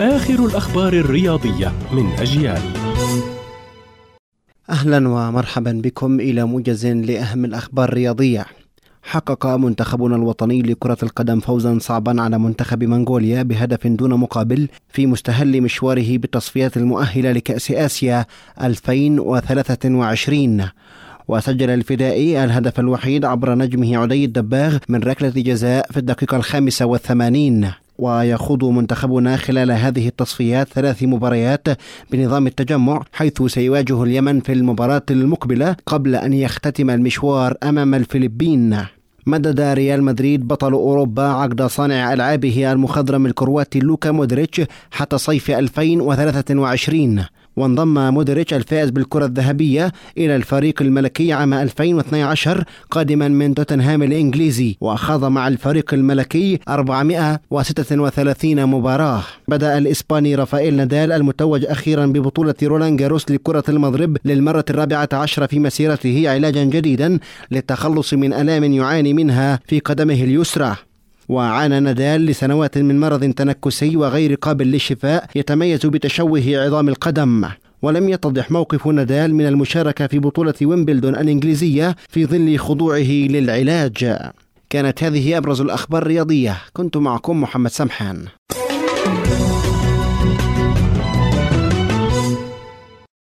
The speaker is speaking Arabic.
آخر الأخبار الرياضية من أجيال. أهلا ومرحبا بكم إلى موجز لأهم الأخبار الرياضية. حقق منتخبنا الوطني لكرة القدم فوزا صعبا على منتخب منغوليا بهدف دون مقابل في مستهل مشواره بالتصفيات المؤهلة لكأس آسيا 2023 وسجل الفدائي الهدف الوحيد عبر نجمه عدي الدباغ من ركلة جزاء في الدقيقة الخامسة والثمانين. ويخوض منتخبنا خلال هذه التصفيات ثلاث مباريات بنظام التجمع حيث سيواجه اليمن في المباراة المقبلة قبل أن يختتم المشوار أمام الفلبين. مدد ريال مدريد بطل أوروبا عقد صانع ألعابه المخضرم الكرواتي لوكا مودريتش حتى صيف 2023 وانضم مودريتش الفائز بالكرة الذهبية إلى الفريق الملكي عام 2012 قادما من توتنهام الإنجليزي وخاض مع الفريق الملكي 436 مباراة. بدأ الإسباني رافائيل نادال المتوج أخيرا ببطولة رولان جاروس لكرة المضرب للمرة الرابعة عشر في مسيرته علاجا جديدا للتخلص من ألام يعاني منها في قدمه اليسرى. وعانى نادال لسنوات من مرض تنكسي وغير قابل للشفاء يتميز بتشوه عظام القدم. ولم يتضح موقف نادال من المشاركة في بطولة ويمبلدون الإنجليزية في ظل خضوعه للعلاج. كانت هذه أبرز الأخبار الرياضية. كنت معكم محمد سمحان.